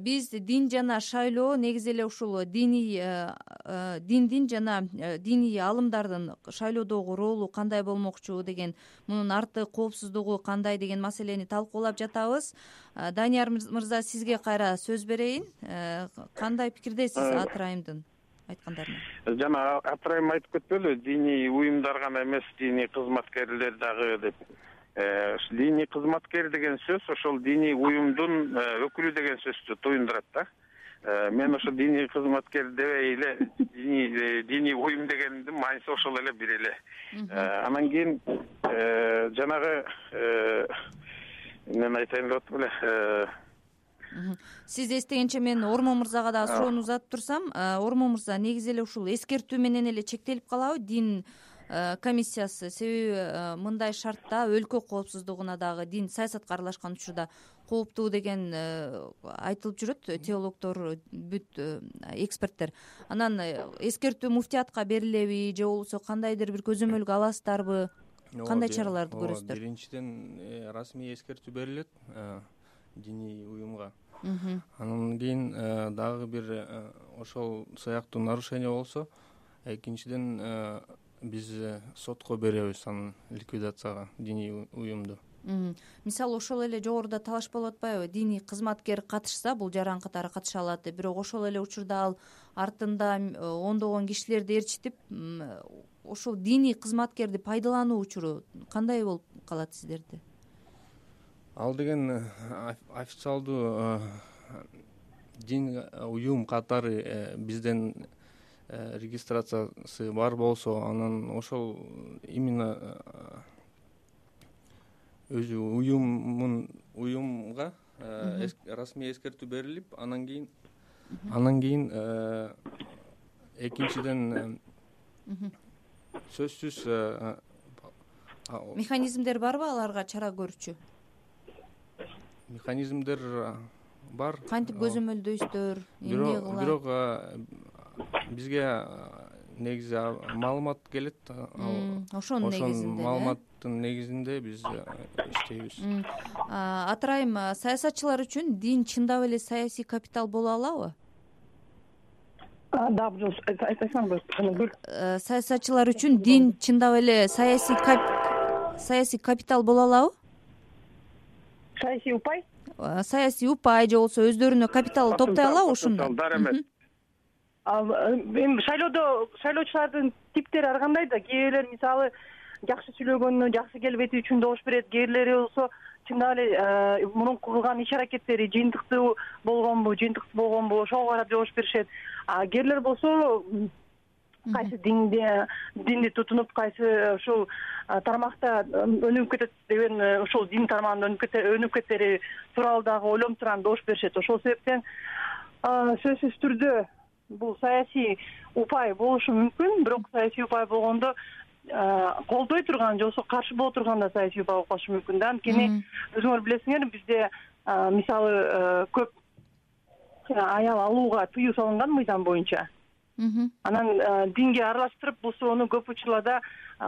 биз дин жана шайлоо негизи эле ушул диний э, э, диндин жана э, диний аалымдардын шайлоодогу ролу кандай болмокчу деген мунун арты коопсуздугу кандай деген маселени талкуулап жатабыз. Данияр мырза сизге кайра сөз берейин. Кандай пикирдесиз атырайымдын айткандарына? жана атырайым айтып кетпөдүбү диний уюмдар гана эмес диний кызматкерлер дагы деп. Э, диний кызматкер деген сөз ошол диний уюмдун э, өкүлү деген сөздү туюндурат да. Э, мен ошо диний кызматкер дебей эле диний уюм дегендин мааниси ошол эле бир эле. Анан кийин жанагы эмнени айтайын деп аттым эле сиз эстегенче мен ормо мырзага дагы суроону узатып турсам ормо мырза негизи эле ушул эскертүү менен эле чектелип калабы дин Э, комиссиясы себеби э, мындай шартта өлкө коопсуздугуна дагы дин саясатка аралашкан учурда кооптуу деген э, айтылып жүрөт. Теологдор бүт эксперттер. Анан эскертүү муфтиятка берилеби же болбосо кандайдыр бир көзөмөлгө аласыздарбы кандай чараларды көрөсүздөр? биринчиден расмий эскертүү берилет диний уюмга. Анан кийин дагы бир ошол сыяктуу нарушение болсо экинчиден биз э, сотко беребиз анан ликвидацияга диний уюмду. Мисалы ошол эле жогоруда талаш болуп атпайбы диний кызматкер катышса бул жаран катары катыша алат деп бирок ошол эле учурда ал артында э, ондогон кишилерди эрчитип ушул диний кызматкерди пайдалануу учуру кандай болуп калат сиздерде? Ал деген э, официалдуу дин уюм катары бизден Э, регистрациясы бар болсо анан ошол именно э, өзү уюмун уюмга э, расмий эскертүү берилип анан кийин анан кийин экинчиден сөзсүз механизмдер барбы аларга чара көрүүчү механизмдер бар. Кантип көзөмөлдөйсүздөр эмне кылат? бирок бизге негизи маалымат келет ошонун негизинде маалыматтын негизинде биз иштейбиз. Атырайым саясатчылар үчүн дин чындап эле саясий капитал боло алабы? Жолу айтсаңыз саясатчылар үчүн дин чындап эле саясий саясий капитал боло алабы? Саясий упай? Саясий упай же болбосо өздөрүнө капитал топтой алабы ушундан эмес эми шайлоодо шайлоочулардын типтери ар кандай да? Кээ бирлер мисалы жакшы сүйлөгөнүнө жакшы келбети үчүн добуш берет. Кээ бирлери болсо чындап эле э, мурунку кылган иш аракеттери жыйынтыктуу болгонбу жыйынтыксыз болгонбу ошого карап добуш беришет. А кээ бирлер болсо кайсы динди динди тутунуп кайсы ушул э, тармакта өнүгүп кетет деген э, ушул дин тармагында өнүгүп кетери тууралуу дагы ойлонуп турган добуш беришет. Ошол себептен сөзсүз түрдө бул саясий упай болушу мүмкүн бирок саясий упай болгондо колдой турган же болбосо каршы боло турган да саясий упай болуп калышы мүмкүн да. Анткени өзүңөр билесиңер бизде мисалы көп аял алууга тыюу салынган мыйзам боюнча. Анан динге аралаштырып бул суроону көп учурларда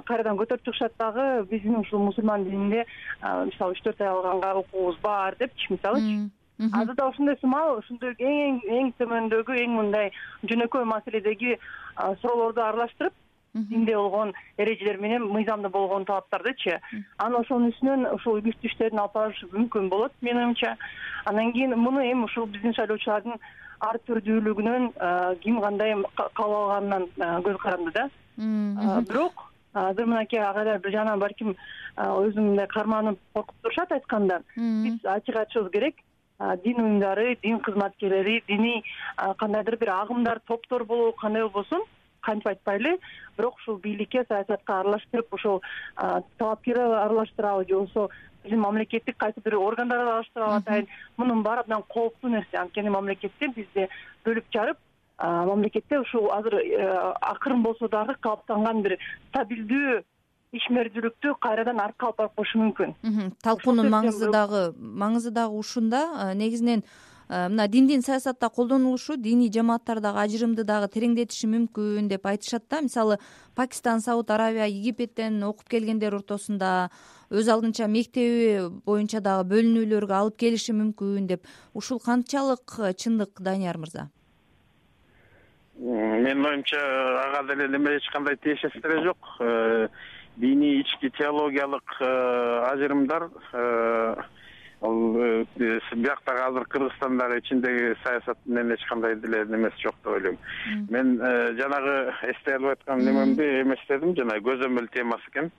кайрадан көтөрүп чыгышат дагы биздин ушул мусулман дининде мисалы үч төрт ай алганга укугубуз бар депчи мисалычы азыр да ошондой сымал ушундай эң эң төмөндөгү эң мындай жөнөкөй маселедеги суроолорду аралаштырып динде болгон эрежелер менен мыйзамда болгон талаптардычы. Анан ошонун үстүнөн ушул үгүттүү иштерин алып барышы мүмкүн болот менин оюмча. Анан кийин муну эми ушул биздин шайлоочулардын ар түрдүүлүгүнөн ким кандай кабыл алганынан көз каранды да. Бирок азыр мынакей агайлар бир жагынан балким өзүн мындай карманып коркуп турушат айтканда биз ачык айтышыбыз керек дин уюмдары дин кызматкерлери диний кандайдыр бир агымдар топтор болобу кандай болбосун кантип айтпайлы. Бирок ушул бийликке саясатка аралаштырып ошол талапкер аралаштырабы же болбосо биздин мамлекеттик кайсы бир органдар аралаштырабы атайын. Мунун баары абдан кооптуу нерсе. Анткени мамлекетти бизде бөлүп жарып мамлекетте ушул азыр э, акырын болсо дагы калыптанган бир стабилдүү ишмердүүлүктү кайрадан артка алып барып коюшу мүмкүн талкуунун маңызы дагы маңызы дагы ушунда негизинен мына диндин саясатта колдонулушу диний жамааттар дагы ажырымды дагы тереңдетиши мүмкүн деп айтышат да. Мисалы пакистан сауд аравия египеттен окуп келгендер ортосунда өз алдынча мектеби боюнча дагы бөлүнүүлөргө алып келиши мүмкүн деп ушул канчалык чындык данияр мырза? Менин оюмча ага деле неме эч кандай тиешеси жок. Э, диний ички теологиялык э, ажырымдар э, ал бияктагы азыр кыргызстандагы ичиндеги саясат менен эч кандай деле немеси жок деп ойлойм. Мен э, жанагы эстей албай аткан немемди эместедим жанагы көзөмөл темасы экен.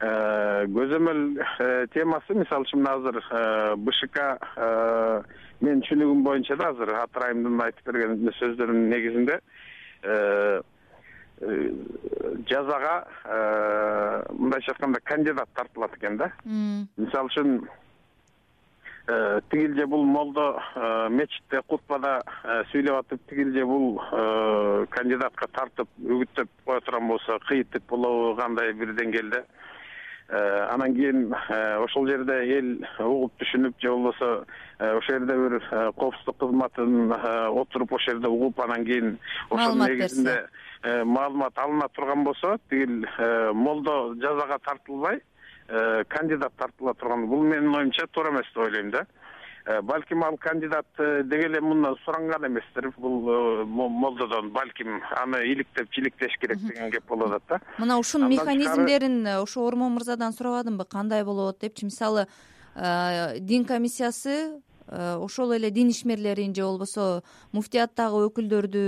Э, көзөмөл э, темасы мисалы үчүн мына азыр бшк менин түшүнүгүм боюнча да азыр атырайымдын айтып берген сөздөрүнүн негизинде жазага мындайча айтканда кандидат тартылат экен да. Мисалы үчүн Э, тигил же бул молдо э, мечитте кутбада э, сүйлөп атып тигил же бул кандидатка тартып үгүттөп кое турган болсо кыйытып болобу кандай бир деңгээлде анан кийин ошол жерде эл угуп түшүнүп же болбосо ошол жерде бир коопсуздук кызматын отуруп ошол жерде угуп анан кийин ошонун негизинде маалымат алына турган болсо тигил молдо жазага тартылбай Э, кандидат тартыла турган. Бул менин оюмча туура эмес деп ойлойм да. э, балким ал кандидат э, деги эле мындан суранган эместир. Бул молдодон балким аны иликтеп жиликтеш керек деген кеп болуп атат да. Мына ушунун механизмдерин ошо ормон мырзадан сурабадымбы? Кандай болот депчи мисалы дин комиссиясы ошол эле дин ишмерлерин же болбосо муфтияттагы өкүлдөрдү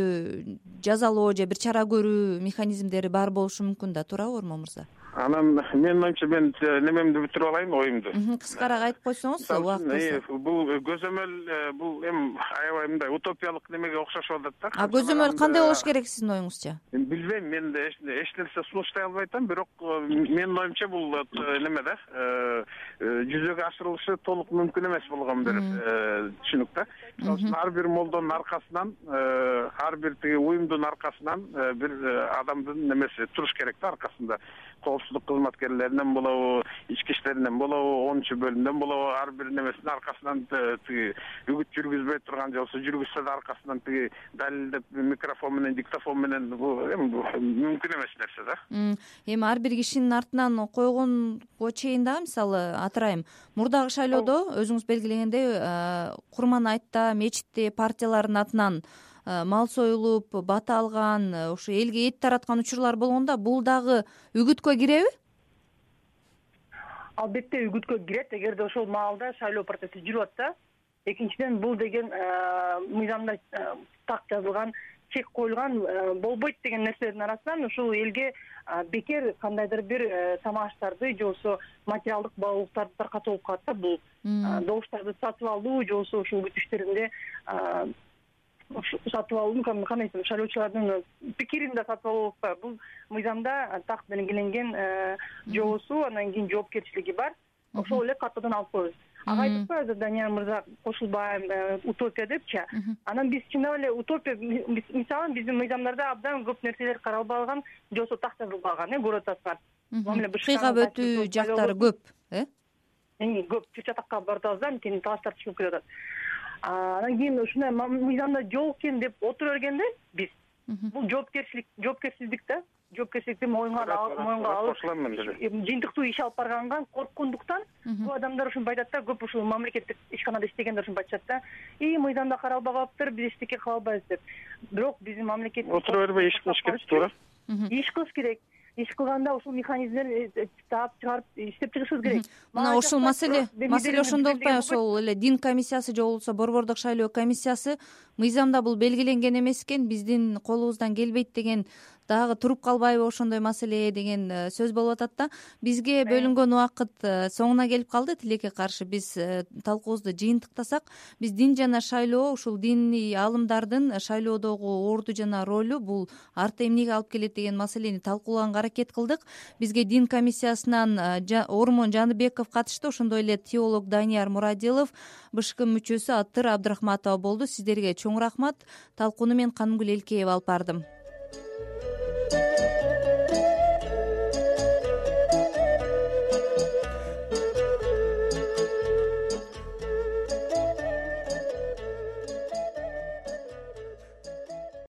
жазалоо же бир чара көрүү механизмдери бар болушу мүмкүн да? Туурабы ормон мырза анан менин оюмча мен немемди бүтүрүп алайын оюмду. Кыскараак айтып койсоңуз болсо э, бул көзөмөл э, бул эми аябай мындай утопиялык немеге окшошуп атат да а көзөмөл кандай болуш керек сиздин оюңузча? Билбейм мен эч нерсе сунуштай албай атам бирок э, менин оюмча бул неме да жүзөгө ашырылышы толук мүмкүн эмес болгон бир түшүнүк да мисалы үчүн ар бир молдонун аркасынан ар бир тиги уюмдун аркасынан бир адамдын немеси туруш керек да аркасында. Коопсуздук кызматкерлеринен болобу ички иштеринен болобу онунчу бөлүмдөн болобу ар бир немесин аркасынан тиги үгүт жүргүзбөй турган же болбосо жүргүзсө да аркасынан тиги далилдеп микрофон менен диктофон менен бул эми мүмкүн эмес нерсе да. Эми ар бир кишинин артынан койгонго чейин дагы мисалы атырайым. Мурдагы шайлоодо өзүңүз белгилегендей курман айтта мечитте партиялардын атынан Э, мал союлуп бата алган э, ушу элге эт тараткан учурлар болгондо бул дагы үгүткө киреби? Албетте үгүткө кирет. Эгерде ошол маалда шайлоо процесси жүрүп атса экинчиден бул деген э, мыйзамда так жазылган чек коюлган болбойт деген нерселердин арасынан ушул элге бекер кандайдыр бир тамаштарды же болбосо материалдык баалуулуктарды таркатуу болуп калат да бул. Добуштарды сатып алуу же болбосо ушул үгүт иштеринде сатып алуу кандай десем шайлоочулардын пикирин да сатып алуу болуп атпайбы бул мыйзамда так белгиленген э, жоосу анан кийин жоопкерчилиги бар. Ошол эле каттоодон алып коебуз ага айтып атпайбы азыр данияр мырза кошулбайм э, утопия депчи анан биз чындап эле утопия мисалы биздин мыйзамдарда абдан көп нерселер каралбай калган же болбосо так жазылбай калган э көрүп атасыңар кыйгап өтүү жактары көп э? Көп чыр чатакка барып атабыз да анткени талаштар чыгып кетип атат. Анан кийин ушундай мыйзамда жок экен деп отура бергенде биз. Бул жоопкерчилик жоопкерсиздик да жоопкерчиликти моюнга моюнга алып кошулам мен деле жыйынтыктуу иш алып барганга корккондуктан көп адамдар ушинтип айтат да көп ушул мамлекеттик ишканада иштегендер ушинтип айтышат да. И мыйзамда каралбай калыптыр биз эчтеке кыла албайбыз деп. Бирок биздин мамлекет отура бербей иш кылыш керек туура иш кылыш керек. Иш кылганда ушул механизмдерин э, таап чыгарып иштеп чыгышыбыз керек. Мына ушул маселе маселе ошондо болуп атпайбы? Ошол эле дин комиссиясы же болбосо борбордук шайлоо комиссиясы мыйзамда бул белгиленген эмес экен биздин колубуздан келбейт деген дагы туруп калбайбы ошондой маселе деген э, сөз болуп атат да. Бизге бөлүнгөн убакыт э, соңуна келип калды. Тилекке каршы биз э, талкуубузду жыйынтыктасак. Биз дин жана шайлоо ушул диний аалымдардын шайлоодогу орду жана ролу бул артта эмнеге алып келет деген маселени талкуулаганга аракет кылдык. Бизге дин комиссиясынан ормон жаныбеков катышты. Ошондой эле теолог данияр мурадилов бшк мүчөсү атыр абдрахматова болду. Сиздерге чоң рахмат. Талкууну мен канымгүл элкеева алып бардым